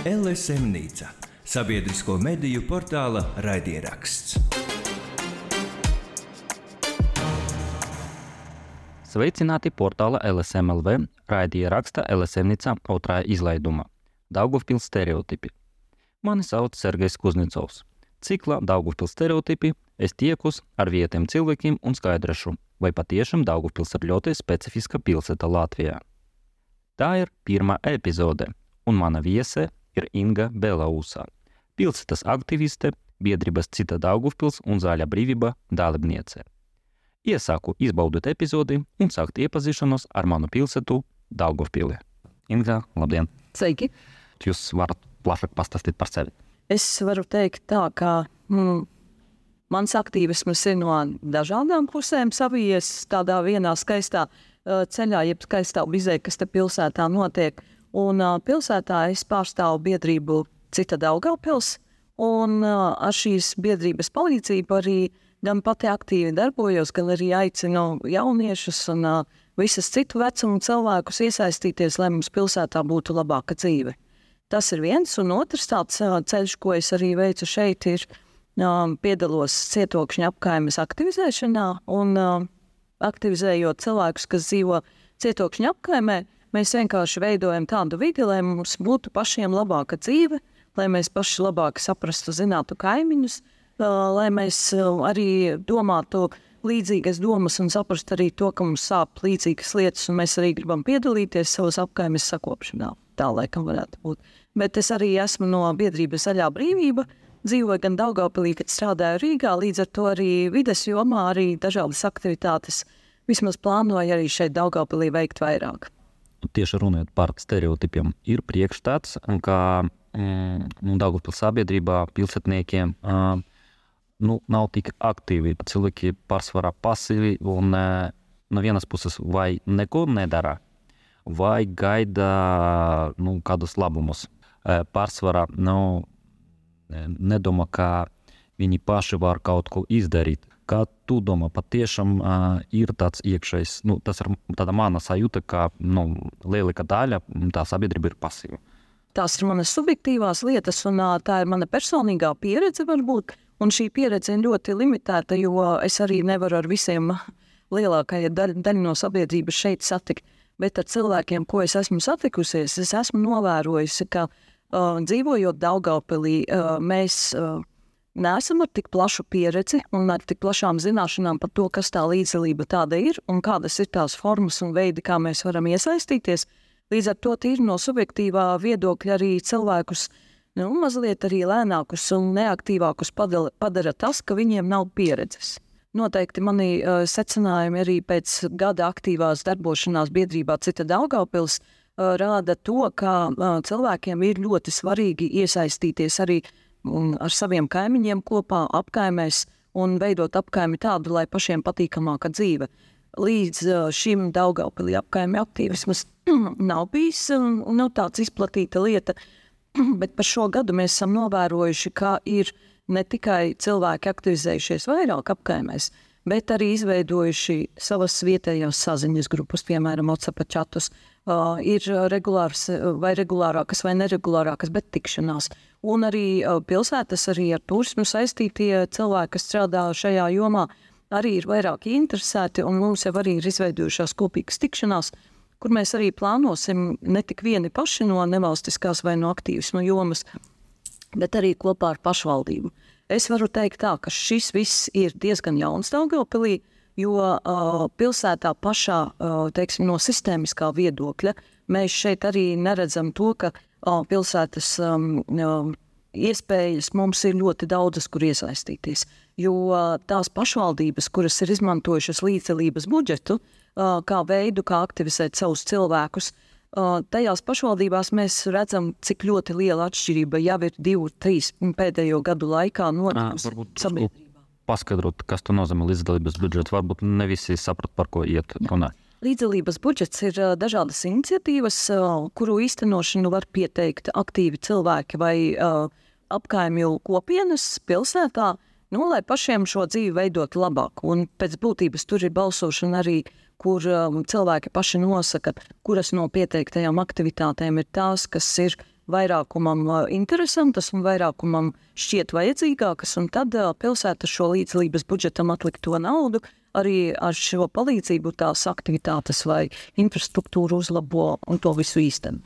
LSM Nīca - sabiedrisko mediju portāla raidieraksts. Sveicināti portāla LSMLV raidieraksta LSM Nīca otrā izlaiduma - Daugavpils stereotipi. Mani sauc Sergejs Kuznecovs. Ciklā Daugavpils stereotipi es tiekus ar vietiem cilvēkiem un skaidrošu, vai patiešām Daugavpils ir ļoti specifiska pilsēta Latvijā. Tā ir pirmā epizode, un mana viese ir Inga Belausā, pilsētas aktiviste, biedrības Cita Daugavpils un Zaļa brīvība dalībniece. Iesaku izbaudīt epizodi un sākt iepazīšanos ar manu pilsētu Daugavpili. Inga, labdien! Sveiki! Jūs varat plašāk pastāstīt par sevi. Es varu teikt tā, ka mm, mans aktīvisms ir no dažādām pusēm savijies tādā vienā skaistā uh, ceļā, jeb skaistā vizē, kas te pilsētā notiek. Un uh, pilsētā es pārstāvu biedrību Cita Daugavpils, un uh, ar šīs biedrības palīdzību arī gan pati aktīvi darbojos, gan arī aicinu jauniešus un uh, visas citu vecumu cilvēkus iesaistīties, lai mums pilsētā būtu labāka dzīve. Tas ir viens, un otrs tāds uh, ceļš, ko es arī veicu šeit, ir uh, piedalos cietokšņa apkaimes aktivizēšanā un uh, aktivizējot cilvēkus, kas dzīvo cietokšņa apkaimē, mēs vienkārši veidojam tādu vidi, lai mums būtu pašiem labāka dzīve, lai mēs paši labāk saprastu, zinātu kaimiņus, lai mēs arī domātu līdzīgas domas un saprastu arī to, ka mums sāp līdzīgas lietas, un mēs arī gribam piedalīties savas apkaimes sakopšanā. Tā laikam varētu būt. Bet es arī esmu no biedrības Zaļā brīvība, dzīvoju gan Daugavpilī, kad strādāju Rīgā, līdz ar to arī vides jomā arī dažādas aktivitātes vismaz plānoju arī šeit Daugavpilī veikt vairāk. Tieši runājot par stereotipiem, ir priekšstats, ka mm, nu, Daugavpils sabiedrībā pilsētniekiem uh, nu, nav tik aktīvi. Cilvēki pārsvarā pasīvi un uh, no vienas puses vai neko nedara, vai gaida nu, kādus labumus. Uh, pārsvarā nu, nedomā, ka viņi paši var kaut ko izdarīt. Kā tu domā, patiešām uh, ir tāds iekšējs, nu, tas ir mana sajūta, ka nu, lielākā daļa tā sabiedrība ir pasīva. Tās ir manas subjektīvās lietas, un uh, tā ir mana personīgā pieredze varbūt. Un šī pieredze ir ļoti limitēta, jo es arī nevaru ar visiem lielākajai daļai daļ no sabiedrības šeit satikt. Bet ar cilvēkiem, ko es esmu satikusies, es esmu novērojusi, ka uh, dzīvojot Daugavpilī, uh, mēs uh, neesam ar tik plašu pieredzi un ar tik plašām zināšanām par to, kas tā līdzdalība tāda ir un kādas ir tās formas un veidi, kā mēs varam iesaistīties. Līdz ar to tīri no subjektīvā viedokļa arī cilvēkus nu, mazliet arī lēnākus un neaktīvākus padala, padara tas, ka viņiem nav pieredzes. Noteikti mani uh, secinājumi arī pēc gada aktīvās darbošanās biedrībā Cita Daugavpils uh, rāda to, ka uh, cilvēkiem ir ļoti svarīgi iesaistīties arī ar saviem kaimiņiem kopā apkaimēs un veidot apkaimi tādu, lai pašiem patīkamāka dzīve. Līdz šim Daugaupilī apkaimi aktīvismas nav bijis nu, tāds izplatīta lieta, bet par šo gadu mēs esam novērojuši, ka ir ne tikai cilvēki aktivizējušies vairāk apkaimēs, bet arī izveidojuši savas vietējās saziņas grupas, piemēram, WhatsApp čatus. Uh, ir regulāras, vai regulārākas, vai neregulārākas, bet tikšanās. Un arī uh, pilsētas, arī ar turismu saistītie cilvēki, kas strādā šajā jomā, arī ir vairāk interesēti, mums jau arī ir izveidojušās kopīgas tikšanās, kur mēs arī plānosim ne tik vieni paši no nevalstiskās vai no aktīvismu jomas, bet arī kopā ar pašvaldību. Es varu teikt, tā, ka šis viss ir diezgan jauns Daugopilī, jo uh, pilsētā pašā, uh, teiksim, no sistēmiskā viedokļa, mēs šeit arī neredzam to, ka uh, pilsētas um, uh, iespējas mums ir ļoti daudzas, kur iesaistīties. Jo tās pašvaldības, kuras ir izmantojušas līdzdalības budžetu, kā veidu, kā aktivizēt savus cilvēkus, uh, Tajās pašvaldībās mēs redzam, cik ļoti liela atšķirība jau ir divu, trīs pēdējo gadu laikā notikusi. Paskaidrot, kas to nozīmē līdzdalības budžets. Varbūt ne visi saprat, par ko iet runāt. Līdzdalības budžets ir dažādas iniciatīvas, kuru īstenošanu var pieteikt aktīvi cilvēki vai apkaimju kopienas pilsētā, nu, lai pašiem šo dzīvi veidot labāk. Un pēc būtības tur ir balsošana arī kur um, cilvēki paši nosaka, kuras no pieteiktajām aktivitātēm ir tās, kas ir vairākumam uh, interesantas un vairākumam šķiet vajadzīgākas, un tad uh, pilsēta šo līdzdalības budžetam atlikto naudu arī ar šo palīdzību tās aktivitātes vai infrastruktūru uzlabo un to visu īsteno.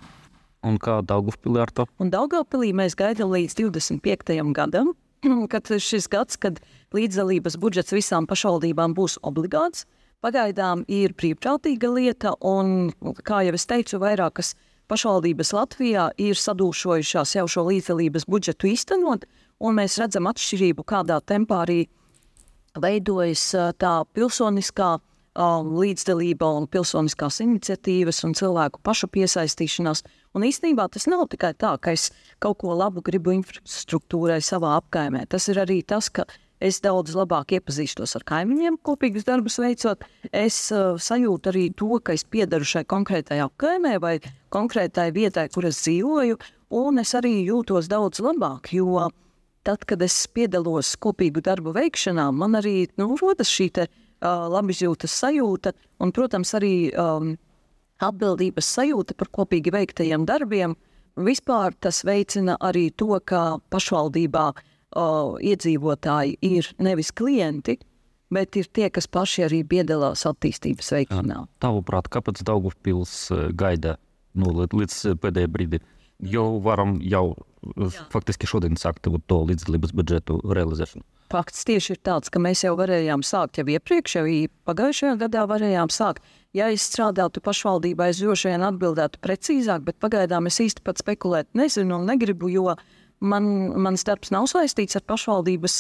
Un kā Daugavpilī ar to? Un Daugavpilī mēs gaidām līdz 25. gadam, kad šis gads, kad līdzdalības budžets visām pašvaldībām būs obligāts, pagaidām ir brīvprātīga lieta, un, kā jau es teicu, vairākas pašvaldības Latvijā ir sadūšojušās jau šo līdzdalības budžetu īstenot, un mēs redzam atšķirību, kādā tempā arī veidojas tā pilsoniskā līdzdalība un pilsoniskās iniciatīvas un cilvēku pašu piesaistīšanās. Un īstenībā tas nav tikai tā, ka es kaut ko labu gribu infrastruktūrai savā apkaimē. Tas ir arī tas, ka es daudz labāk iepazīstos ar kaimiņiem, kopīgus darbus veicot. Es uh, sajūtu arī to, ka es piedaru šai konkrētajai apkaimē vai konkrētai vietai, kur es dzīvoju, un es arī jūtos daudz labāk, jo tad, kad es piedalos kopīgu darbu veikšanā, man arī nu, rodas šī te, uh, labizjūtas sajūta un, protams, arī um, atbildības sajūta par kopīgi veiktajiem darbiem. Vispār tas veicina arī to, ka pašvaldībā uh, iedzīvotāji ir nevis klienti, bet ir tie, kas paši arī piedalās attīstības veikšanā. Tavuprāt, kāpēc Daugavpils gaida nu, līdz pēdējai brīdim? Jo varam jau Jā. faktiski šodien sākt to līdzdalības budžetu realizēšanu. Fakts tieši ir tāds, ka mēs jau varējām sākt jau iepriekš, jau pagājušajā gadā varējām sākt. Ja es strādātu pašvaldībā, es droši vien atbildētu precīzāk, bet pagaidām es īsti pat spekulēt nezinu un negribu, jo man, mans darbs nav saistīts ar pašvaldības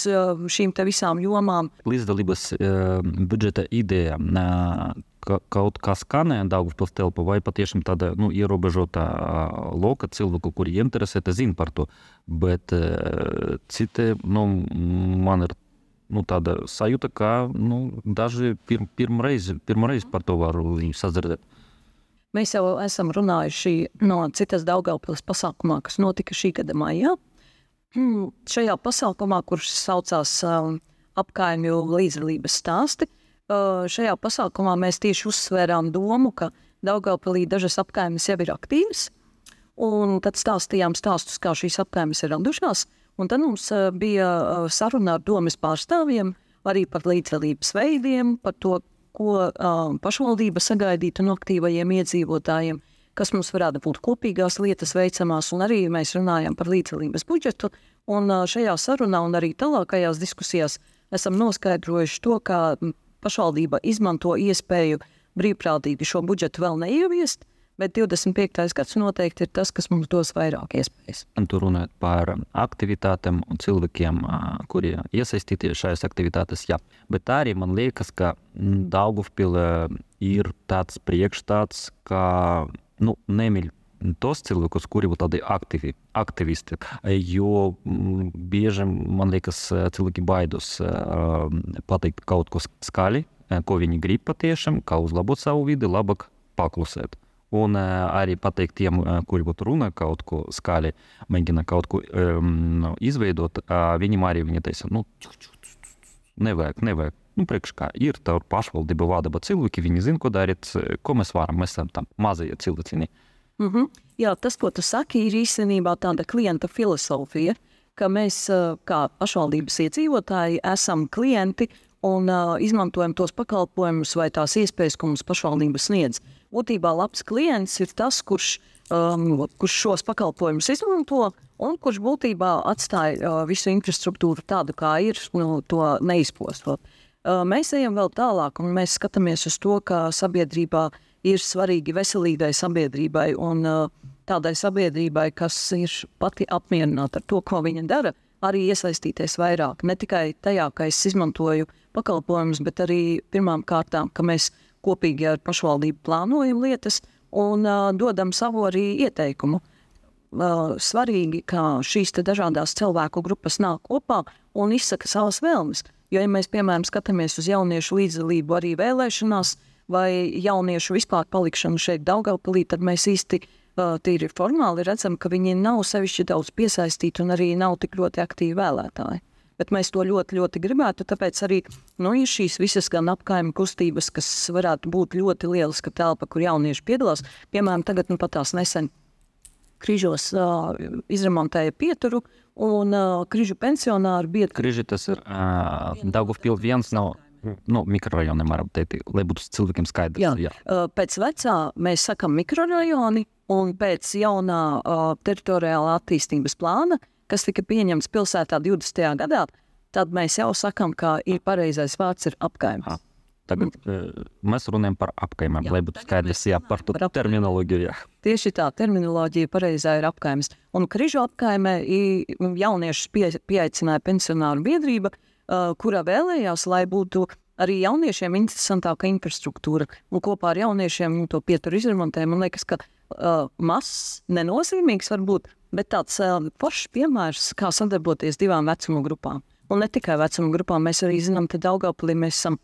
šīm visām jomām. Līdzdalības uh, budžeta ideja, uh, ka, kaut kā skanēja Daugavpils telpa, vai patiešām tāda nu, ierobežota loka cilvēku, kuri interesēta, zina par to. Bet citi, nu, man ir nu, tāda sajūta, ka nu, daži pir, pirmreiz, pirmreiz par to var sadzirdēt. Mēs jau esam runājuši no citas Daugavpils pasākumā, kas notika šī gada maijā. Šajā pasākumā, kurš saucās um, apkaimju līdzdalības stāsti, uh, šajā pasākumā mēs tieši uzsvērām domu, ka Daugavpilī dažas apkaimes jau ir aktīvas, un tad stāstījām stāstus, kā šīs apkaimes ir radušās, un tad mums bija saruna ar domas pārstāvjiem arī par līdzdalības veidiem, par to, ko uh, pašvaldība sagaidītu no aktīvajiem iedzīvotājiem, kas mums varētu būt kopīgās lietas veicamās, un arī mēs runājam par līdzdalības budžetu. Un uh, šajā sarunā un arī tālākajās diskusijās esam noskaidrojuši to, ka pašvaldība izmanto iespēju brīvprātīgi šo budžetu vēl neieviest. Bet 25. gads noteikti ir tas, kas mums dos vairāk iespējas. Tur runājot par aktivitātēm un cilvēkiem, kuri iesaistīti šajās aktivitātēs, jā. Bet arī man liekas, ka Daugavpilē ir tāds priekšstats, ka nu, nemīļ tos cilvēkus, kuri būtu tādi aktīvi, aktivisti. Jo bieži man liekas, cilvēki baidās pateikt kaut ko skaļi, ko viņi grib patiešām, kā uzlabot savu vidi, labāk paklusēt. Un arī pateikt tiem, kuri būtu runa kaut ko skaļi, mēģina kaut ko um, izveidot, viņiem arī viņi teica, nu, nevajag, nevajag. Nu, priekš kā ir tā pašvaldība vada, bet cilvēki, viņi zina, ko darīt, ko mēs varam, mēs esam tam mazie cilvēciņi. Mm -hmm. Jā, tas, ko tu saki, ir īstenībā tāda klienta filozofija, ka mēs kā pašvaldības iedzīvotāji esam klienti un uh, izmantojam tos pakalpojumus vai tās iespējas, ko mums pašvaldība sniedz. Būtībā labs klients ir tas, kurš, um, kurš šos pakalpojumus izmanto un kurš būtībā atstāja uh, visu infrastruktūru tādu, kā ir, nu, to neizpostot. Uh, mēs ejam vēl tālāk, un mēs skatāmies uz to, ka sabiedrībā ir svarīgi veselīgai sabiedrībai un uh, tādai sabiedrībai, kas ir pati apmierināta ar to, ko viņa dara, arī iesaistīties vairāk. Ne tikai tajā, ka es izmantoju pakalpojumus, bet arī pirmām kārtām, ka mēs kopīgi ar pašvaldību plānojam lietas un uh, dodam savu arī ieteikumu. Uh, svarīgi, ka šīs dažādas cilvēku grupas nāk kopā un izsaka savas vēlmes. Jo, ja mēs, piemēram, skatāmies uz jauniešu līdzdalību arī vēlēšanās, vai jauniešu vispār palikšanu šeit Daugavpilī, tad mēs īsti uh, tīri formāli redzam, ka viņi nav sevišķi daudz piesaistīti un arī nav tik ļoti aktīvi vēlētāji. Bet mēs to ļoti, ļoti gribētu. Tāpēc arī nu, ir šīs visas gan apkaimē kustības, kas varētu būt ļoti lieliska telpa, kur jaunieši piedalās. Piemēram, tagad nu, pat tās nesen Križos uh, izremontēja pieturu, un uh, križu pensionāru biedri. Križi tas ir uh, Daugavpils viens no nu, mikrorajoniem, varam teikt, lai būtu cilvēkiem skaidrs. Jā. Jā. Uh, pēc vecā mēs sakam mikrorajoni, un pēc jaunā uh, teritoriālā attīstības plāna, kas tika pieņemts pilsētā 20. gadā, tad mēs jau sakam, ka ir pareizais vārds ir apkaimes. Tagad mm. mēs runājam par apkaimēm, lai būtu skaidrs jā, par to par terminoloģiju. Jā. Tieši tā terminoloģija pareizā ir apkaimes. Un križu apkaimē jauniešus pie, pieaicināja pensionāru biedrība, uh, kurā vēlējās, lai būtu arī jauniešiem interesantāka infrastruktūra. Un kopā ar jauniešiem nu, to pieturu izremontē. Man liekas, ka uh, mazs, nenozīmīgs varbūt, bet tāds uh, foršs piemērs, kā sadarboties divām vecuma grupām. Un ne tikai vecuma grupām, mēs arī zinām, ka Daugavpilī mēs esam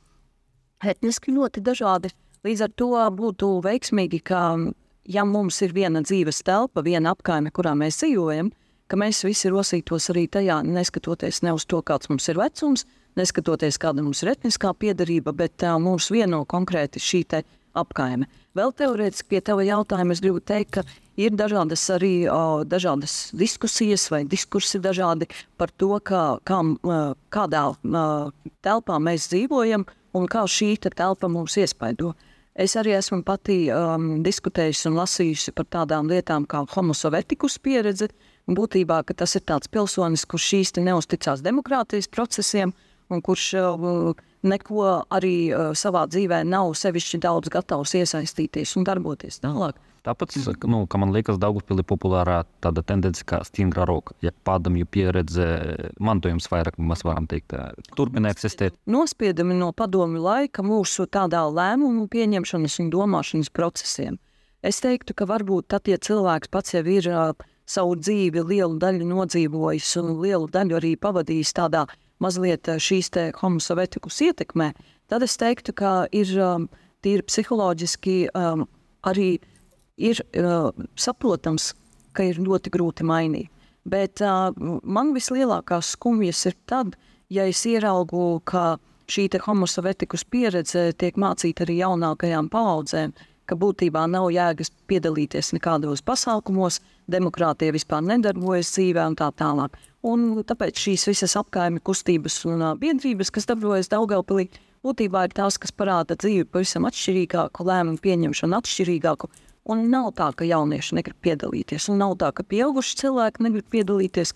etniski ļoti dažādi. Līdz ar to būtu veiksmīgi, ka, ja mums ir viena dzīves telpa, viena apkaime, kurā mēs dzīvojam, ka mēs visi rosītos arī tajā, neskatoties ne uz to, kāds mums ir vecums, neskatoties, kāda mums ir etniskā piedarība, bet uh, mums vieno konkrēti šī apkaime. Vēl teorētiski pie tava jautājuma es gribu teikt, ka ir dažādas arī o, dažādas diskusijas vai diskursi dažādi par to, kā, kā, kādā telpā mēs dzīvojam un kā šī telpa mums iespaido. Es arī esmu pati um, diskutējusi un lasījusi par tādām lietām kā homosovetikus pieredze. Būtībā tas ir tāds pilsonis, kurš īsti neusticās demokrātijas procesiem un kurš uh, neko arī uh, savā dzīvē nav sevišķi daudz gatavs iesaistīties un darboties tālāk. Tāpēc nu, man liekas, Daugupilī populārā tāda tendence kā stingra roka. Ja padomju pieredze, mantojums vairāk mēs varam teikt, turpina eksistēt. Nospiedami no padomju laika mūsu tādā lēmumu pieņemšanas un domāšanas procesiem. Es teiktu, ka varbūt tad, ja cilvēks pats jau ir uh, savu dzīvi lielu daļu nodzīvojis un lielu daļu arī pavadījis tādā mazliet šīs te homosovetikus ietekmē, tad es teiktu, ka ir um, tīri psiholoģiski um, arī ir uh, saprotams, ka ir ļoti grūti mainīt. Bet uh, man vislielākās skumjas ir tad, ja es ieraugu, ka šī homosovetikus pieredze tiek mācīta arī jaunākajām paudzēm, ka būtībā nav jēgas piedalīties nekādos pasākumos, demokrātija vispār nedarbojas dzīvē un tā tālāk. Un tāpēc šīs visas apkaimē kustības un uh, biedrības, kas darbojas Daugaupilī, būtībā ir tās, kas parāda dzīvi pavisam atšķirīgāku, lēmumu pieņemšanu atšķirīgāku Un nav tā, ka jaunieši negrib piedalīties, un nav tā, ka pieauguši cilvēki negrib piedalīties.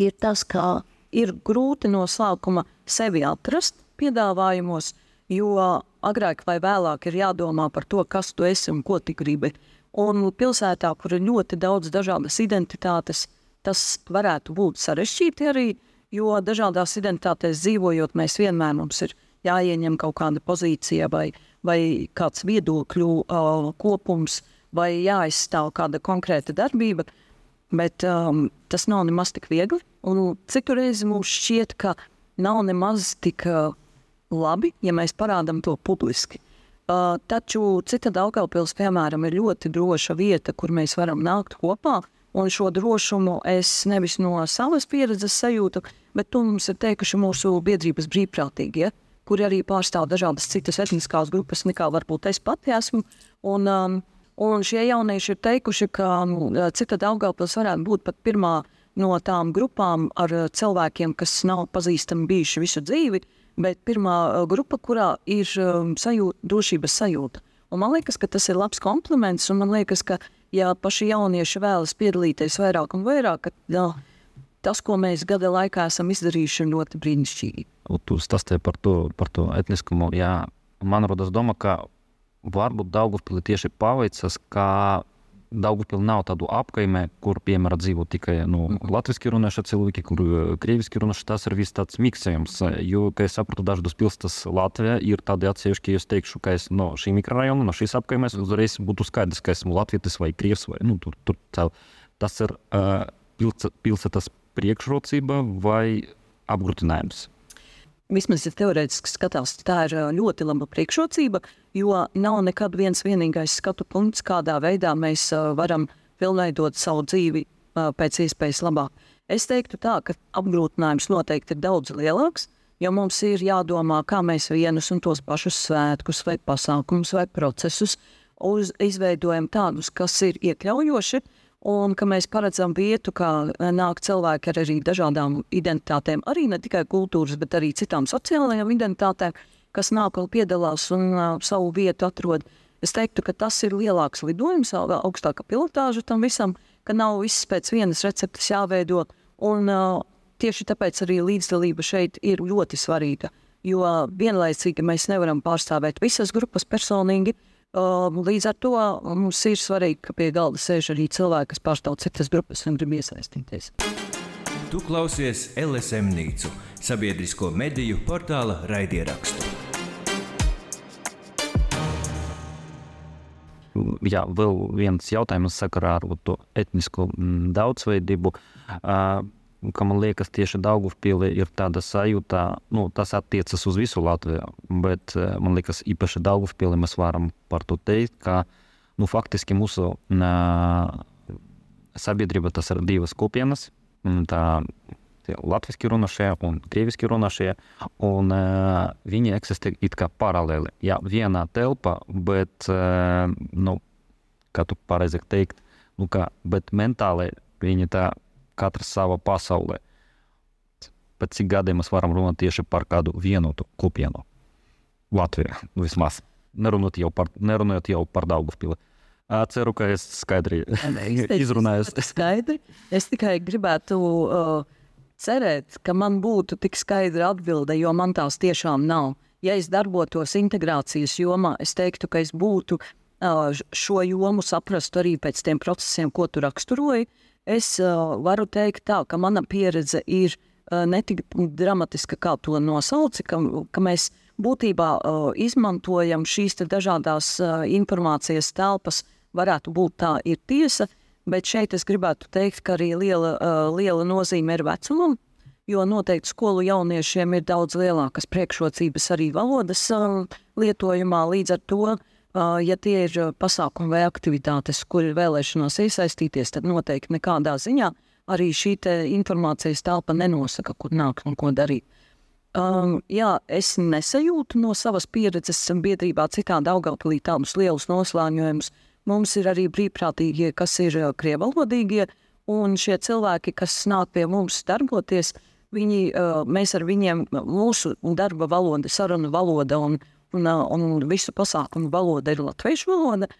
Ir tas, ka ir grūti no sākuma sevi atrast piedāvājumos, jo agrāk vai vēlāk ir jādomā par to, kas tu esi un ko tu gribi. Un pilsētā, kur ir ļoti daudz dažādas identitātes, tas varētu būt sarežģīti arī, jo dažādās identitātēs dzīvojot, mēs vienmēr mums ir jāieņem kaut kāda pozīcija vai, vai kāds viedokļu uh, kopums, vai jāizstāv kāda konkrēta darbība. Bet um, tas nav nemaz tik viegli. Un citu reizi mums šķiet, ka nav nemaz tik uh, labi, ja mēs parādām to publiski. Uh, taču cita Daugavpils, piemēram, ir ļoti droša vieta, kur mēs varam nākt kopā. Un šo drošumu es nevis no savas pieredzes sajūtu, bet to mums ir teikuši mūsu biedrības brīvprātīgie. Ja? kuri arī pārstāv dažādas citas etniskās grupas, nekā varbūt es pati esmu. Un, um, un šie jaunieši ir teikuši, ka um, cita Daugavpils varētu būt pat pirmā no tām grupām ar cilvēkiem, kas nav pazīstami bijuši visu dzīvi, bet pirmā uh, grupa, kurā ir um, sajūta, drošības sajūta. Un man liekas, ka tas ir labs kompliments, un man liekas, ka ja paši jaunieši vēlas piedalīties vairāk un vairāk, tad jā, tas, ko mēs gada laikā esam izdarījuši, ir ļoti brīnišķīgi. Tu stāstīji par to, par to etniskumu. Jā, man rodas doma, ka varbūt Daugavpilī tieši paveicas, ka Daugavpilī nav tādu apkaimē, kur, piemēram, dzīvo tikai nu, latviešu runājuši cilvēki, kur krieviski runājuši. Tas ir viss tāds miksējums. Jo, kā es saprotu, dažas pilsētas Latvijā ir tādi atsevišķi, ja es teikšu, ka es no šī mikrorajona, no šīs apkaimēs uzreiz būtu skaidrs, ka esmu latvietis vai krievs. Vai, nu, tur, tur, tas ir uh, pilsētas priekšrocība vai apgrūtinājums? Vismaz, ja teorētiski skatās, tā ir ļoti laba priekšrocība, jo nav nekad viens vienīgais skatu punkts, kādā veidā mēs varam pilnveidot savu dzīvi pēc iespējas labāk. Es teiktu tā, ka apgrūtinājums noteikti ir daudz lielāks, jo mums ir jādomā, kā mēs vienus un tos pašus svētkus vai pasākumus vai procesus uz, izveidojam tādus, kas ir iekļaujoši, un ka mēs paredzam vietu, kā nāk cilvēki ar arī dažādām identitātēm, arī ne tikai kultūras, bet arī citām sociālajām identitātēm, kas nāk un piedalās un uh, savu vietu atrod. Es teiktu, ka tas ir lielāks lidojums, augstāka pilotāža tam visam, ka nav viss pēc vienas receptes jāveido. Un, uh, tieši tāpēc arī līdzdalība šeit ir ļoti svarīga. Jo vienlaicīgi mēs nevaram pārstāvēt visas grupas personīgi. Uh, līdz ar to mums ir svarīgi, ka pie galda sēž arī cilvēki, kas pārstāv citas grupas un grib iesaistīties. Tu klausies LSM Nīcu, sabiedrisko mediju portāla raidierakstu. jā, vēl viens jautājums sakarā ar to etnisko mm, daudzveidību. Uh, ka man liekas, tieši Daugavpilī ir tāda sajūta, nu, tas attiecas uz visu Latviju, bet man liekas, īpaši Daugavpilī mēs varam par to teikt, ka nu, faktiski mūsu uh, sabiedrība tas ir divas kopienas. Tā latviešu runāšie un krieviski runāšie, un uh, viņi eksistē it kā paralēli. Jā, vienā telpā, bet, uh, nu, kā tu pareizi teikt, nu, kā, bet mentāli viņi tā katrs savā pasaulē. Pēc cik gadiem mēs varam runāt tieši par kādu vienotu kopienu Latvijā vismaz. Nerunājot jau par, nerunājot jau par Daugavpili. Ceru, ka es skaidri izrunāju. Skaidri. Es tikai gribētu uh, cerēt, ka man būtu tik skaidra atbilde, jo man tās tiešām nav. Ja es darbotos integrācijas jomā, es teiktu, ka es būtu šo jomu saprastu arī pēc tiem procesiem, ko tu raksturoji. Es varu teikt tā, ka mana pieredze ir ne tik dramatiska, kā to nosauci, ka, ka mēs būtībā izmantojam šīs dažādas informācijas telpas, varētu būt tā ir tiesa, Bet šeit es gribētu teikt, ka arī liela, uh, liela nozīme ir vecumam, jo noteikti skolu jauniešiem ir daudz lielākas priekšrocības arī valodas uh, lietojumā. Līdz ar to, uh, ja tie ir pasākumi vai aktivitātes, kur ir vēlēšanās iesaistīties, tad noteikti nekādā ziņā arī šī informācijas telpa nenosaka, kur nāk un ko darīt. Um, jā, es nesajūtu no savas pieredzes biedrībā citādi augalpilī tādus lielus noslēņojumus, uh, Mums ir arī brīvprātīgie, kas ir krievalodīgie, un šie cilvēki, kas nāk pie mums darboties, viņi, eh, mēs ar viņiem, mūsu darba valoda, sarunu valoda un, un, eh, un visu pasākumu valoda ir latviešu valoda.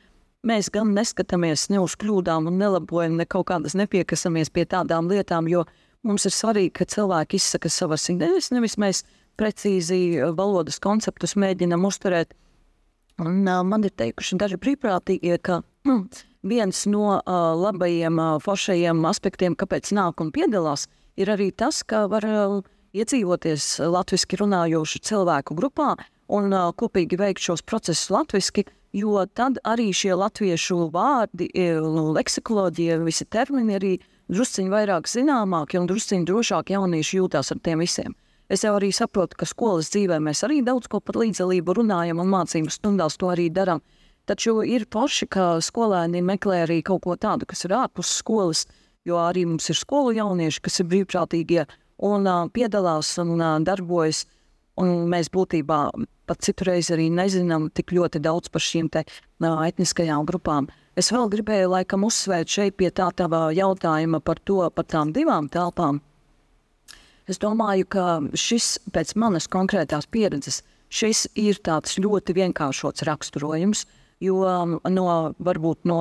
Mēs gan neskatāmies ne uz kļūdām, un nelabojam, ne kaut kādas nepiekasamies pie tādām lietām, jo mums ir svarīgi, ka cilvēki izsaka savas idejas, nevis mēs precīzi valodas konceptus mēģinam uzturēt Un, uh, man ir teikuši daži brīvprātīgie, ka mm, viens no uh, labajiem, uh, foršajiem aspektiem, kāpēc nāk un piedalās, ir arī tas, ka var uh, iedzīvoties latviešu runājošu cilvēku grupā un uh, kopīgi veikt šos procesus latviešu, jo tad arī šie latviešu vārdi, leksikoloģija, visi termini arī drusciņi vairāk zināmāki un drusciņi drošāk jaunieši jūtās ar tiem visiem. Es jau arī saprotu, ka skolas dzīvē mēs arī daudz ko par līdzdalību runājam un mācību stundās to arī darām. Taču ir paši, ka skolēni meklē arī kaut ko tādu, kas ir ārpus skolas, jo arī mums ir skolu jaunieši, kas ir brīvprātīgie un uh, piedalās un uh, darbojas. Un mēs būtībā pat citreiz arī nezinām tik ļoti daudz par šīm te, uh, etniskajām grupām. Es vēl gribēju laikam uzsvērt šeit pie tā tava jautājuma par to, par tām divām telpām. Es domāju, ka šis pēc manas konkrētās pieredzes, šis ir tāds ļoti vienkāršots raksturojums, jo um, no, varbūt no,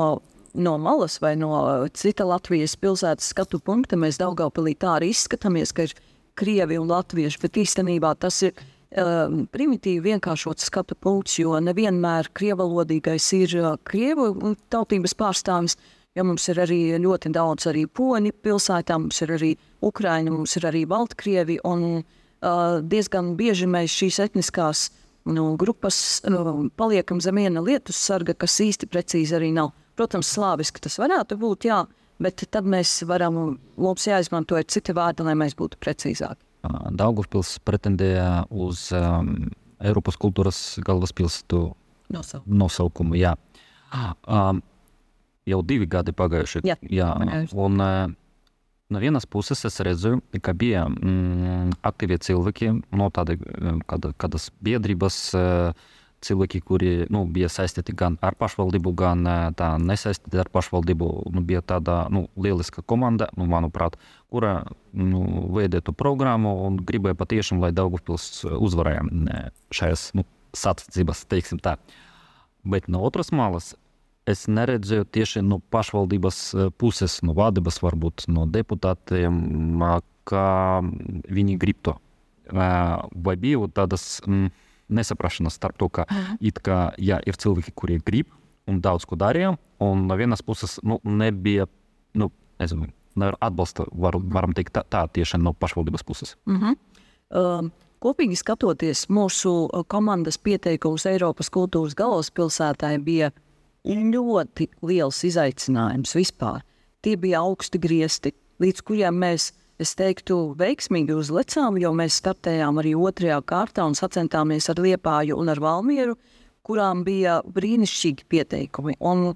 no malas vai no cita Latvijas pilsētas skatu punkta mēs Daugavpilī tā arī izskatāmies, ka ir Krievi un Latvieši, bet īstenībā tas ir um, primitīvi vienkāršots skatu punkts, jo nevienmēr krievalodīgais ir uh, Krievu tautības pārstāvis, Ja mums ir arī ļoti daudz arī poņu pilsētā, mums ir arī Ukraiņa, mums ir arī Baltkrievi, un uh, diezgan bieži mēs šīs etniskās nu, grupas nu, paliekam zem viena lietus sarga, kas īsti precīzi arī nav. Protams, slāviski tas varētu būt, jā, bet tad mēs varam, mums jāizmanto citi vārdi, lai mēs būtu precīzāki. Daugavpils pretendēja uz um, Eiropas kultūras galvaspilsētu nosaukumu. nosaukumu jā. Um, jau divi gadi pagājuši. Jā, jā. Pagājuši. Un, no vienas puses es redzu, ka bija mm, aktīvi cilvēki, no tāda, kāda, kādas biedrības, cilvēki, kuri nu, bija saistīti gan ar pašvaldību, gan tā nesaistīti ar pašvaldību. Nu, bija tāda nu, lieliska komanda, nu, manuprāt, kura nu, veidētu programmu un gribēja patiešām, lai Daugupils uzvarēja šajās nu, sacensībās, teiksim tā. Bet no otras malas es neredzēju tieši no pašvaldības puses, no vadības, varbūt no deputātiem, ka viņi grib to. Vai bija tādas. Mm, nesaprašanās starp to, ka, it kā jā, ir cilvēki, kuri grib un daudz ko darīja, un no vienas puses nu, nebija nu, nezinu, atbalsta, var, varam teikt, tā, tā tieši no pašvaldības puses. Mm -hmm. uh, kopīgi skatoties, mūsu komandas pieteikums Eiropas kultūras galvaspilsētai bija ļoti liels izaicinājums vispār. Tie bija augsti griezti, līdz kuriem mēs es teiktu, veiksmīgi uzlecām, jo mēs startējām arī otrajā kārtā un sacensāmies ar Liepāju un ar Valmieru, kurām bija brīnišķīgi pieteikumi. Un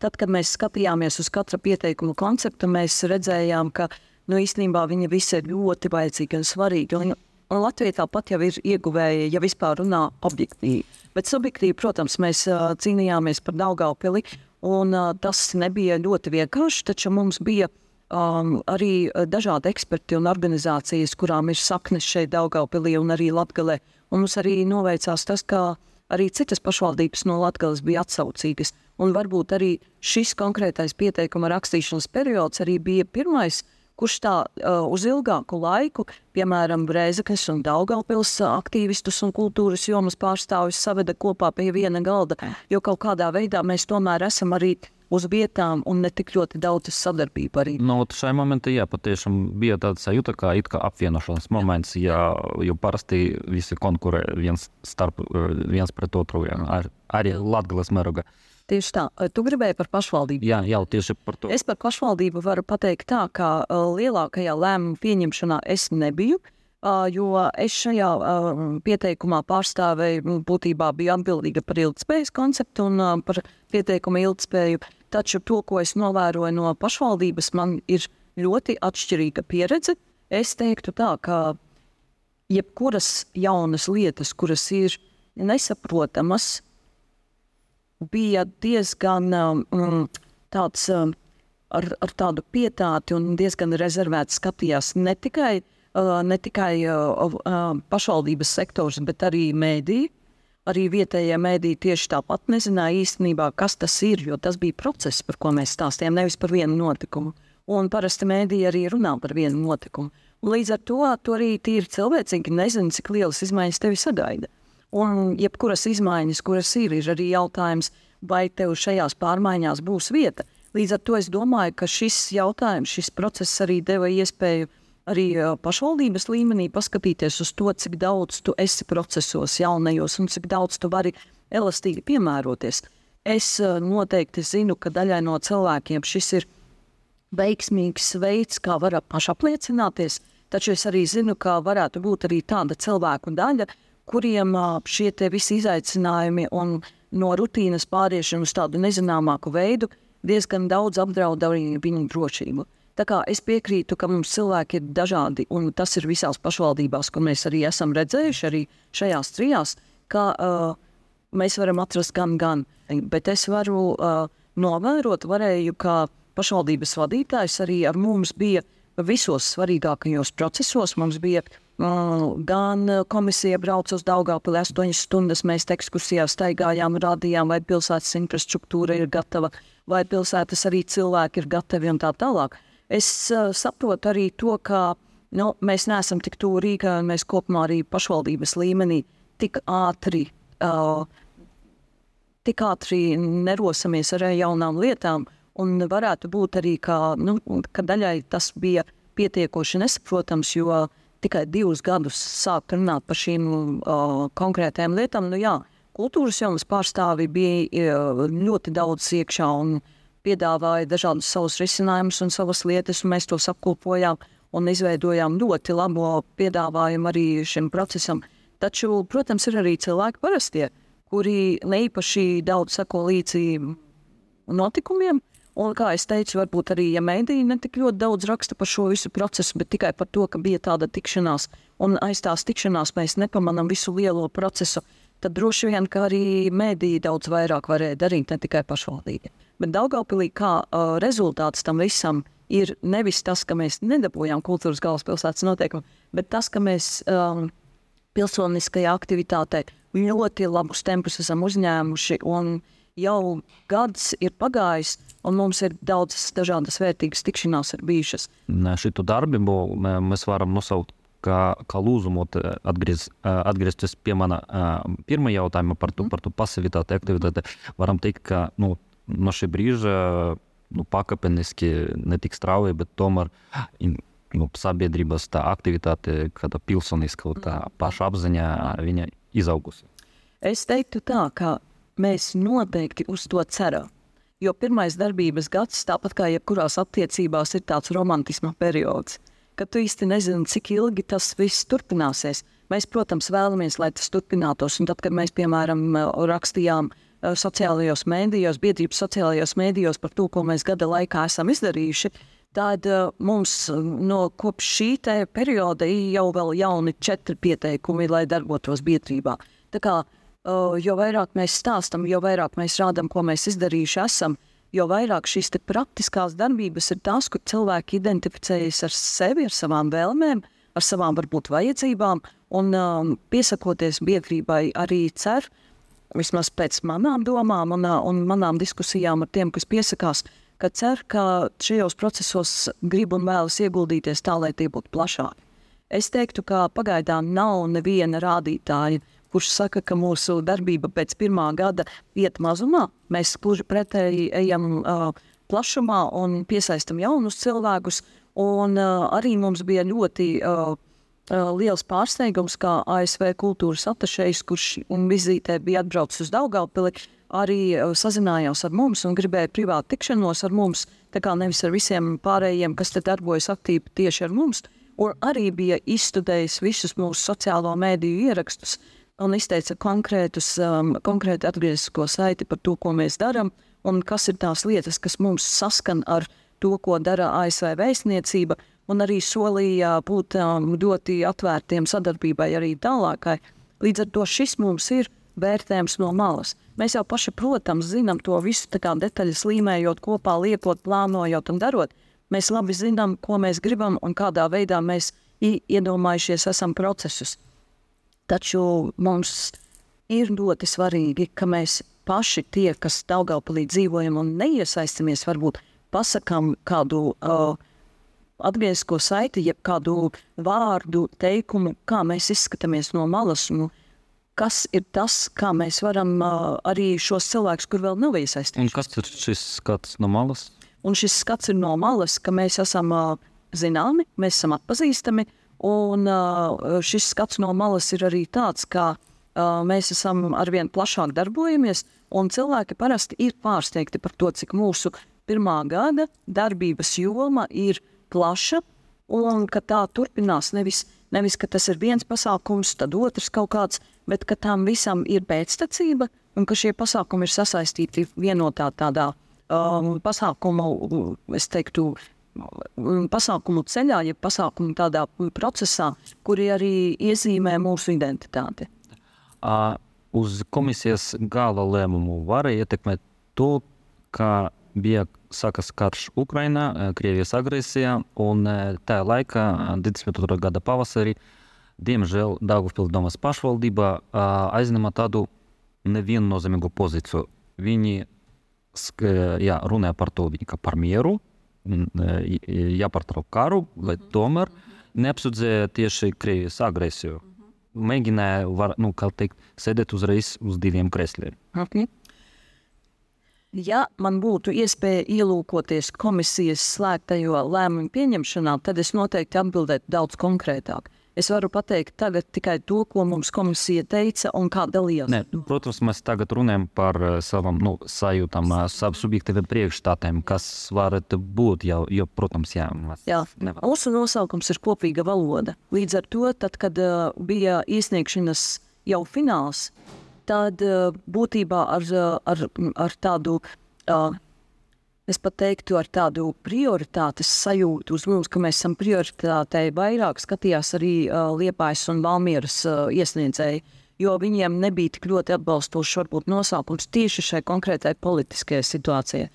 tad, kad mēs skatījāmies uz katra pieteikuma konceptu, mēs redzējām, ka nu, īstenībā viņi visi ir ļoti vajadzīgi un svarīgi. Un, un Latvija tāpat jau ir ieguvēja, ja vispār runā objektīvi. Bet subjektīvi, protams, mēs uh, cīnījāmies par Daugaupili, un uh, tas nebija ļoti vienkārši, taču mums bija um, arī uh, dažādi eksperti un organizācijas, kurām ir saknes šeit, Daugaupilī un arī. Un mums arī noveicās tas, ka arī citas pašvaldības no Latgales bija atsaucīgas. Un varbūt arī šis konkrētais pieteikuma rakstīšanas periods arī bija pirmais, kurš tā uh, uz ilgāku laiku, piemēram, Brēzaknes un Daugaupils aktīvistus un kultūras jomas pārstāvis saveda kopā pie viena galda, jo kaut kādā veidā mēs tomēr esam arī uz vietām un ne tik ļoti daudz sadarbību arī. Nu, šai momentā, jā, patiešām bija tāds sajūta, kā, kā apvienošanās moments, jā, jo parasti visi konkurē viens, starp, viens pret otru, jā, ar, arī Latgales mēroga. Tieši tā, tu gribēji par pašvaldību. Jā, jau tieši par to. Es par pašvaldību varu pateikt tā, ka lielākajā lēmumu pieņemšanā es nebiju. Jo es šajā pieteikumā pārstāvēju, būtībā biju atbildīga par ilgspējas konceptu un par pieteikumu ilgspēju. Taču to, ko es novēroju no pašvaldības, man ir ļoti atšķirīga pieredze. Es teiktu tā, ka jebkuras jaunas lietas, kuras ir nesaprotamas, bija diezgan um, tāds um, ar, ar tādu pietāti un diezgan rezervēti skatījās ne tikai uh, ne tikai pašvaldības sektors, bet arī mēdīji. Arī vietējie mēdīji tieši tāpat nezināja īstenībā, kas tas ir, jo tas bija process, par ko mēs stāstījām, nevis par vienu notikumu. Un parasti mēdīji arī runā par vienu notikumu. Un līdz ar to, to arī tīri cilvēcīgi nezinu, cik lielas izmaiņas tevi sagaida. Un jebkuras izmaiņas, kuras ir, ir arī jautājums, vai tev šajās pārmaiņās būs vieta. Līdz ar to es domāju, ka šis jautājums, šis process arī deva iespēju arī pašvaldības līmenī paskatīties uz to, cik daudz tu esi procesos, jaunajos, un cik daudz tu vari elastīgi piemēroties. Es noteikti zinu, ka daļai no cilvēkiem šis ir veiksmīgs veids, kā var pašapliecināties, taču es arī zinu, ka varētu būt arī tāda cilvēku daļa, kuriem šie visi izaicinājumi un no rutīnas pāriešana uz tādu nezināmāku veidu diezgan daudz apdraud arī viņu drošību. Tā kā es piekrītu, ka mums cilvēki ir dažādi, un tas ir visās pašvaldībās, kur mēs arī esam redzējuši, arī šajās trijās, ka uh, mēs varam atrast gan, gan. Bet es varu uh, novērot, varēju, ka pašvaldības vadītājs arī ar mums bija visos svarīgākajos procesos. Mums bija uh, gan komisija brauca uz Daugāpili 8 stundas, mēs ekskursijā staigājām, rādījām, vai pilsētas infrastruktūra ir gatava, vai pilsētas arī cilvēki ir gatavi un tā tālāk. Es uh, saprotu arī to, ka nu, mēs neesam tik tuvu Rīgai, un mēs kopumā arī pašvaldības līmenī tik ātri, uh, tik ātri nerosamies ar jaunām lietām. Un varētu būt arī, ka, nu, ka daļai tas bija pietiekoši nesaprotams, jo tikai divus gadus sākt runāt par šīm uh, konkrētām lietām. Nu, jā, kultūras jomas pārstāvi bija uh, ļoti daudz iekšā. Un, uh, piedāvāja dažādus savus risinājumus un savas lietas, un mēs tos apkopojām un izveidojām ļoti labo piedāvājumu arī šim procesam. Taču, protams, ir arī cilvēki parastie, kuri neīpaši daudz sako līdzi notikumiem. Un, kā jau teicu, varbūt arī ja mēdīji ne tik ļoti daudz raksta par šo visu procesu, bet tikai par to, ka bija tāda tikšanās, un aiz tās tikšanās mēs nepamanām visu lielo procesu. tad droši vien arī mēdīji daudz vairāk varēja darīt, ne tikai pašvaldība. Bet Daugopilī kā uh, rezultāts tam visam ir nevis tas, ka mēs nedabūjām kultūras galvaspilsētas noteikumu, bet tas, ka mēs um, pilsoniskajā aktivitātē ļoti labus tempus esam uzņēmuši. Jau gads ir pagājis, un mums ir daudzas dažādas vērtīgas tikšanās ir bijušas. Šitu darbību mēs varam nosaukt kā, kā lūzumu, atgriez, atgriezties pie mana pirmā jautājuma par to, par to pasivitāti, aktivitāti. Varam teikt, ka nu, no šī brīža nu, pakāpeniski ne tik strauji, bet tomēr nu, sabiedrības tā aktivitāte, kāda pilsoniska, tā pašapziņa, viņa izaugusi. Es teiktu tā, ka mēs noteikti uz to ceram. Jo pirmais darbības gads, tāpat kā jebkurās attiecībās, ir tāds romantisma periods, kad tu īsti nezini, cik ilgi tas viss turpināsies. Mēs, protams, vēlamies, lai tas turpinātos. Un tad, kad mēs, piemēram, rakstījām eh, sociālajos mēdījos, biedrības sociālajos mēdījos par to, ko mēs gada laikā esam izdarījuši, tad uh, mums no kopš šī perioda ir jau vēl jauni četri pieteikumi, lai darbotos biedrībā. Tā kā uh, jo vairāk mēs stāstam, jo vairāk mēs rādām, ko mēs izdarījuši esam, jo vairāk šīs praktiskās darbības ir tās, kur cilvēki identificējas ar sevi, ar savām vēlmēm, ar savām varbūt vajadzībām, un um, piesakoties biedrībai arī cer, vismaz pēc manām domām un, un manām diskusijām ar tiem, kas piesakās, ka cer, ka šajos procesos grib un vēlas ieguldīties tā, lai tie būtu plašāki. Es teiktu, ka pagaidām nav neviena rādītāja, kurš saka, ka mūsu darbība pēc pirmā gada iet mazumā. Mēs gluži pretēji ejam uh, plašumā un piesaistam jaunus cilvēkus. Un, uh, arī mums bija ļoti uh, uh, liels pārsteigums, kā ASV kultūras atašejs, kurš vizītē bija atbraucis uz Daugaupili, arī uh, sazinājās ar mums un gribēja privātu tikšanos ar mums, tā kā nevis ar visiem pārējiem, kas te darbojas aktīvi tieši ar mums, un arī bija izstudējis visus mūsu sociālo mēdīju ierakstus un izteica konkrētus, um, konkrētu atgriezisko saiti par to, ko mēs darām, un kas ir tās lietas, kas mums saskan ar to, ko dara ASV vēstniecība, un arī solīja būt um, ļoti atvērtiem sadarbībai arī tālākai. Līdz ar to šis mums ir vērtējums no malas. Mēs jau paši, protams, zinām to visu detaļas līmējot, kopā liekot, plānojot un darot. Mēs labi zinām, ko mēs gribam un kādā veidā mēs iedomājušies esam procesus. Taču mums ir ļoti svarīgi, ka mēs paši tie, kas Daugaupilī dzīvojam un neiesaistamies, varbūt pasakām kādu uh, atgriezko saiti, jeb kādu vārdu, teikumu, kā mēs izskatāmies no malas. Nu, kas ir tas, kā mēs varam uh, arī šos cilvēkus, kur vēl nav iesaistīti. Kas ir šis skats no malas? Un šis skats ir no malas, ka mēs esam uh, zināmi, mēs esam atpazīstami, un uh, šis skats no malas ir arī tāds, ka uh, mēs esam arvien plašāk darbojamies, un cilvēki parasti ir pārsteigti par to, cik mūsu pirmā gada darbības joma ir plaša, un ka tā turpinās nevis, nevis ka tas ir viens pasākums, tad otrs kaut kāds, bet ka tam visam ir pēctecība un ka šie pasākumi ir sasaistīti vienotā tādā um, pasākumu, es teiktu, pasākumu ceļā, ja pasākumu tādā procesā, kuri arī iezīmē mūsu identitāti. Uh, uz komisijas gala lēmumu var ietekmēt to, ka bija sākas karš Ukrainā, Krievijas agresijā, un tajā laikā, 22. gada pavasarī, diemžēl Dārgopils domas pašvaldība aizņēma tādu neviennozīmīgu pozīciju. Viņi jā, runāja par to, ka par mieru, jāpārtrauc karu, lai tomēr neapsūdzēja tieši Krievijas agresiju. Mēģināja, var, nu, kā teikt, sēdēt uzreiz uz diviem kresliem. Okay. Ja man būtu iespēja ielūkoties komisijas slēgtajo lēmumu pieņemšanā, tad es noteikti atbildētu daudz konkrētāk. Es varu pateikt tagad tikai to, ko mums komisija teica un kā dalījās. Ne, protams, mēs tagad runājam par uh, savam nu, sajūtām, uh, savu subjektīviem priekšstatiem, kas varētu būt jau, jo, protams, jā. jā. Mūsu nosaukums ir kopīga valoda. Līdz ar to, tad, kad uh, bija iesniegšanas jau fināls, tad uh, būtībā ar, ar, ar tādu uh, es pat teiktu, ar tādu prioritātes sajūtu uz mums, ka mēs esam prioritātei vairāk skatījās arī Liepājas un Valmieras iesniedzēji. jo viņiem nebija tik ļoti atbalstošs varbūt nosaukums tieši šai konkrētai politiskajai situācijai.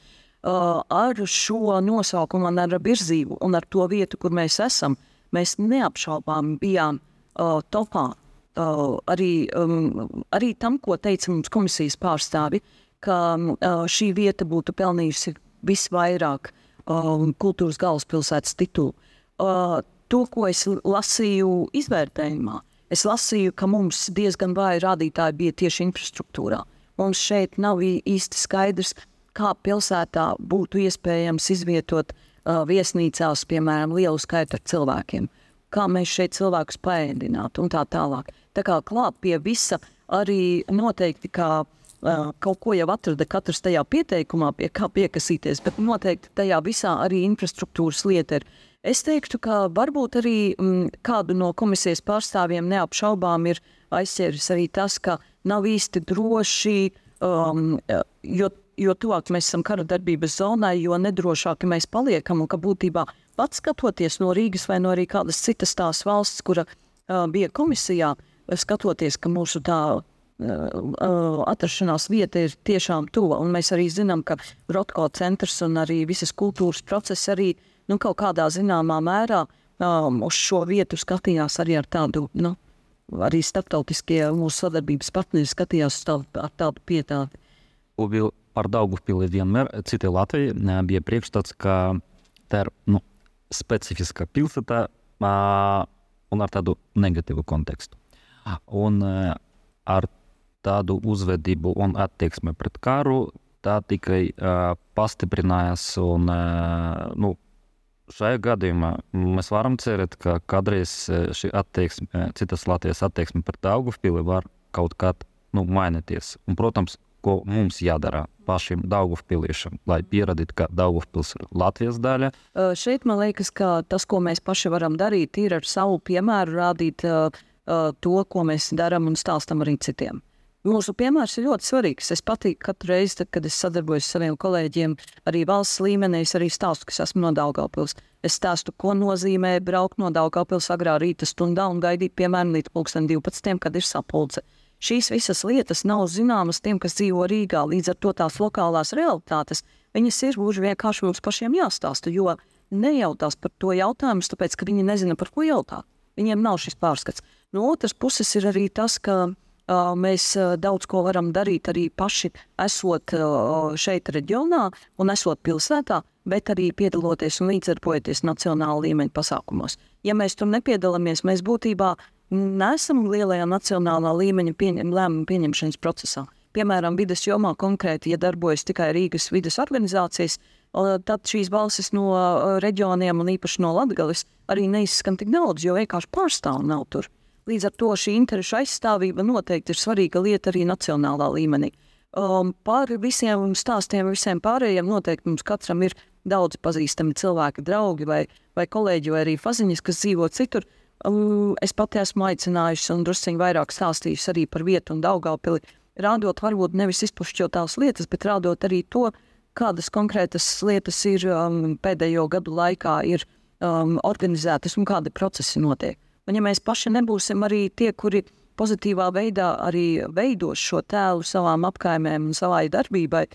Ar šo nosaukumu, ar virzību un ar to vietu, kur mēs esam, mēs neapšaubām bijām uh, topā. Uh, arī, um, arī tam, ko teica mums komisijas pārstāvi, ka uh, šī vieta būtu pelnījusi visvairāk uh, kultūras galvaspilsētas titulu. Uh, to, ko es lasīju izvērtējumā, es lasīju, ka mums diezgan vāji rādītāji bija tieši infrastruktūrā. Mums šeit nav īsti skaidrs, kā pilsētā būtu iespējams izvietot uh, viesnīcās, piemēram, lielu skaitu cilvēkiem. Kā mēs šeit cilvēkus paēdinātu un tā tālāk. Tā kā klāt pie visa arī noteikti kā uh, kaut ko jau atrada katrs tajā pieteikumā, pie kā piekasīties, bet noteikti tajā visā arī infrastruktūras lieta ir Es teiktu, ka varbūt arī m, mm, kādu no komisijas pārstāvjiem neapšaubām ir aizķēris arī tas, ka nav īsti droši, um, jo, jo tuvāk mēs esam kara darbības zonai, jo nedrošāki mēs paliekam. Un ka būtībā pats skatoties no Rīgas vai no arī kādas citas tās valsts, kura uh, bija komisijā, skatoties, ka mūsu tā atrašanās vieta ir tiešām tuva. Mēs arī zinām, ka Rotko centrs un arī visas kultūras procesi arī nu, kaut kādā zināmā mērā um, uz šo vietu skatījās arī ar tādu, nu, arī starptautiskie mūsu sadarbības partneri skatījās tā, ar tādu pietāti. Par Daugavpili vienmēr citi Latvija bija priekšstats, ka tā ir nu, specifiska pilsēta un ar tādu negatīvu kontekstu. Un ar tādu uzvedību un attieksmi pret karu tā tikai pastiprinājās un nu, šajā gadījumā mēs varam cerēt, ka kādreiz šī attieksme, citas Latvijas attieksme pret Daugavpili var kaut kā nu, mainīties. Un, protams, ko mums jādara pašiem Daugavpiliešiem, lai pierādītu, ka Daugavpils ir Latvijas daļa. Uh, šeit man liekas, ka tas, ko mēs paši varam darīt, ir ar savu piemēru rādīt uh, uh, to, ko mēs darām un stāstam arī citiem. Mūsu piemērs ir ļoti svarīgs. Es patīku katru reizi, tad, kad es sadarbojos ar saviem kolēģiem, arī valsts līmenī. Es arī stāstu, ka esmu no Daugavpils. Es stāstu, ko nozīmē braukt no Daugavpils agrā rīta stundā un gaidīt, piemēram, līdz 12, kad ir sapulce. Šīs visas lietas nav zināmas tiem, kas dzīvo Rīgā. Līdz ar to tās lokālās realitātes viņas ir gluži vienkārši mums pašiem jāstāsta, jo nejautās par to jautājumu, tāpēc, ka viņi nezina, par ko jautāt. Viņiem nav šis pārskats. No otras puses ir arī tas, ka Mēs daudz ko varam darīt arī paši, esot šeit, reģionā un esot pilsētā, bet arī piedaloties un līdzdarbojoties nacionāla līmeņa pasākumos. Ja mēs tur nepiedalāmies, mēs būtībā nesam lielajā nacionālā līmeņa pieņem, lēmumu pieņemšanas procesā. Piemēram, vidas jomā konkrēti, ja darbojas tikai Rīgas vidas organizācijas, tad šīs balsis no reģioniem un īpaši no Latgales arī neizskan tik daudz, jo vienkārši pārstāvu nav tur. Līdz ar to šī interešu aizstāvība noteikti ir svarīga lieta arī nacionālā līmenī. Um, par visiem stāstiem, visiem pārējiem noteikti mums katram ir daudz pazīstami cilvēki, draugi vai, vai kolēģi, vai arī paziņas, kas dzīvo citur. Um, es pati esmu aicinājusi un drusciņi vairāk stāstījusi arī par vietu un Daugavpili, rādot varbūt nevis izpušķotās lietas, bet rādot arī to, kādas konkrētas lietas ir um, pēdējo gadu laikā ir um, organizētas un kādi procesi notiek. Un ja mēs paši nebūsim arī tie, kuri pozitīvā veidā arī veidos šo tēlu savām apkaimēm un savai darbībai,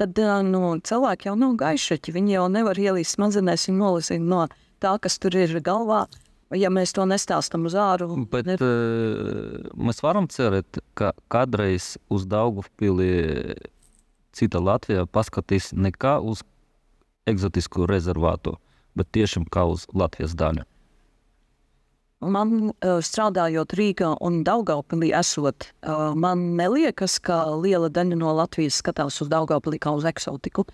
tad nu, cilvēki jau nav gaišaķi. Viņi jau nevar ielīst smadzenēs un nolasīt no tā, kas tur ir galvā. Ja mēs to nestāstām uz āru, bet ne... uh, mēs varam cerēt, ka kādreiz uz Daugavpili cita Latvija paskatīs ne kā uz eksotisku rezervātu, bet tiešām kā uz Latvijas daļu. Man uh, strādājot Rīgā un Daugaupilī esot, uh, man neliekas, ka liela daļa no Latvijas skatās uz Daugaupilī kā uz eksotiku.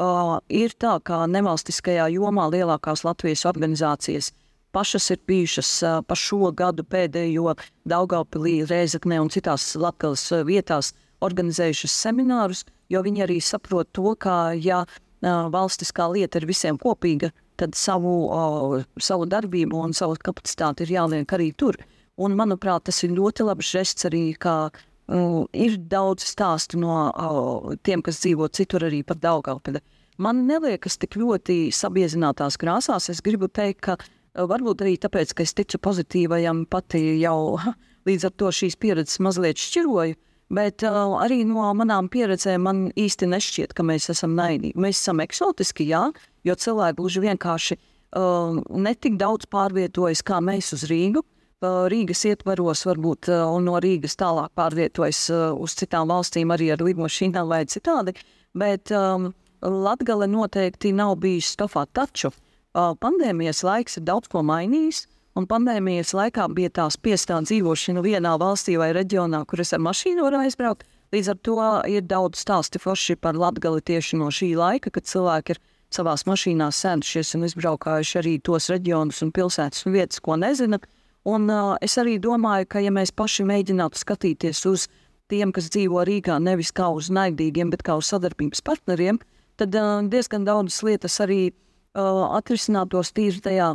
Uh, ir tā, ka nevalstiskajā jomā lielākās Latvijas organizācijas pašas ir bijušas pa šo gadu pēdējo Daugaupilī, Rēzaknē un citās Latgales vietās organizējušas seminārus, jo viņi arī saprot to, ka ja valstiskā lieta ir visiem kopīga, tad savu, o, savu darbību un savu kapacitāti ir jāliek arī tur. Un, manuprāt, tas ir ļoti labs žests arī, ka uh, ir daudz stāstu no uh, tiem, kas dzīvo citur arī par Daugavpili. Man neliekas tik ļoti sabiezinātās krāsās. Es gribu teikt, ka varbūt arī tāpēc, ka es ticu pozitīvajam pati jau Līdz ar to šīs pieredzes mazliet šķiroju. Bet uh, arī no manām pieredzēm man īsti nešķiet, ka mēs esam naidīgi. Mēs esam eksotiski, jā, jo cilvēki gluži vienkārši uh, netik daudz pārvietojas kā mēs uz Rīgu. Uh, Rīgas ietvaros varbūt uh, no Rīgas tālāk pārvietojas uh, uz citām valstīm arī ar lidmašīnām vai citādi. Bet um, Latgale noteikti nav bijis stofā. Taču pandēmijas laiks ir daudz ko mainījis. Un pandēmijas laikā bija tā spiestā dzīvošana vienā valstī vai reģionā, kur es ar mašīnu varu aizbraukt. Līdz ar to ir daudz stāstu forši par latgali tieši no šī laika, kad cilvēki ir savās mašīnās sēdušies un izbraukājuši arī tos reģionus un pilsētas un vietas, ko nezina. Un uh, es arī domāju, ka ja mēs paši mēģinātu skatīties uz tiem, kas dzīvo Rīgā, nevis kā uz naidīgiem, bet kā uz sadarbības partneriem, tad uh, diezgan daudzas lietas arī uh, atrisinātos tīri tajā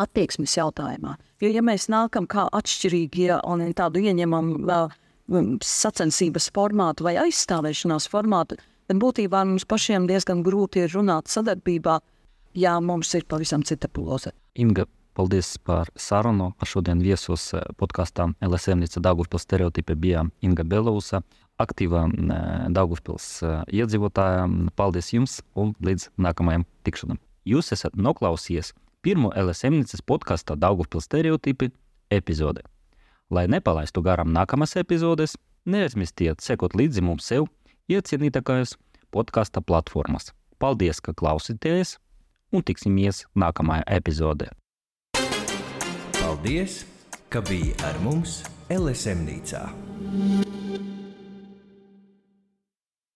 attieksmes jautājumā. Jo, ja mēs nākam kā atšķirīgie un tādu ieņemam uh, sacensības formātu vai aizstāvēšanās formātu, tad būtībā mums pašiem diezgan grūti ir runāt sadarbībā, ja mums ir pavisam cita ploza. Inga, paldies par sarunu. Šodien viesos podkāstā LSMNICA Daugavpils stereotipi bija Inga Belousa, aktīvā Daugavpils iedzīvotāja. Paldies jums un līdz nākamajam tikšanam. Jūs esat noklausījies pirmo LSMNICas podkāstu Daugavpils stereotipi epizode. Lai nepalaistu garām nākamās epizodes, neaizmirstiet sekot līdzi mums sev iecienītākajās podkāstu platformās. Paldies, ka klausīties un tiksimies nākamajā epizodē. Paldies, ka biji ar mums LSM Nīcā.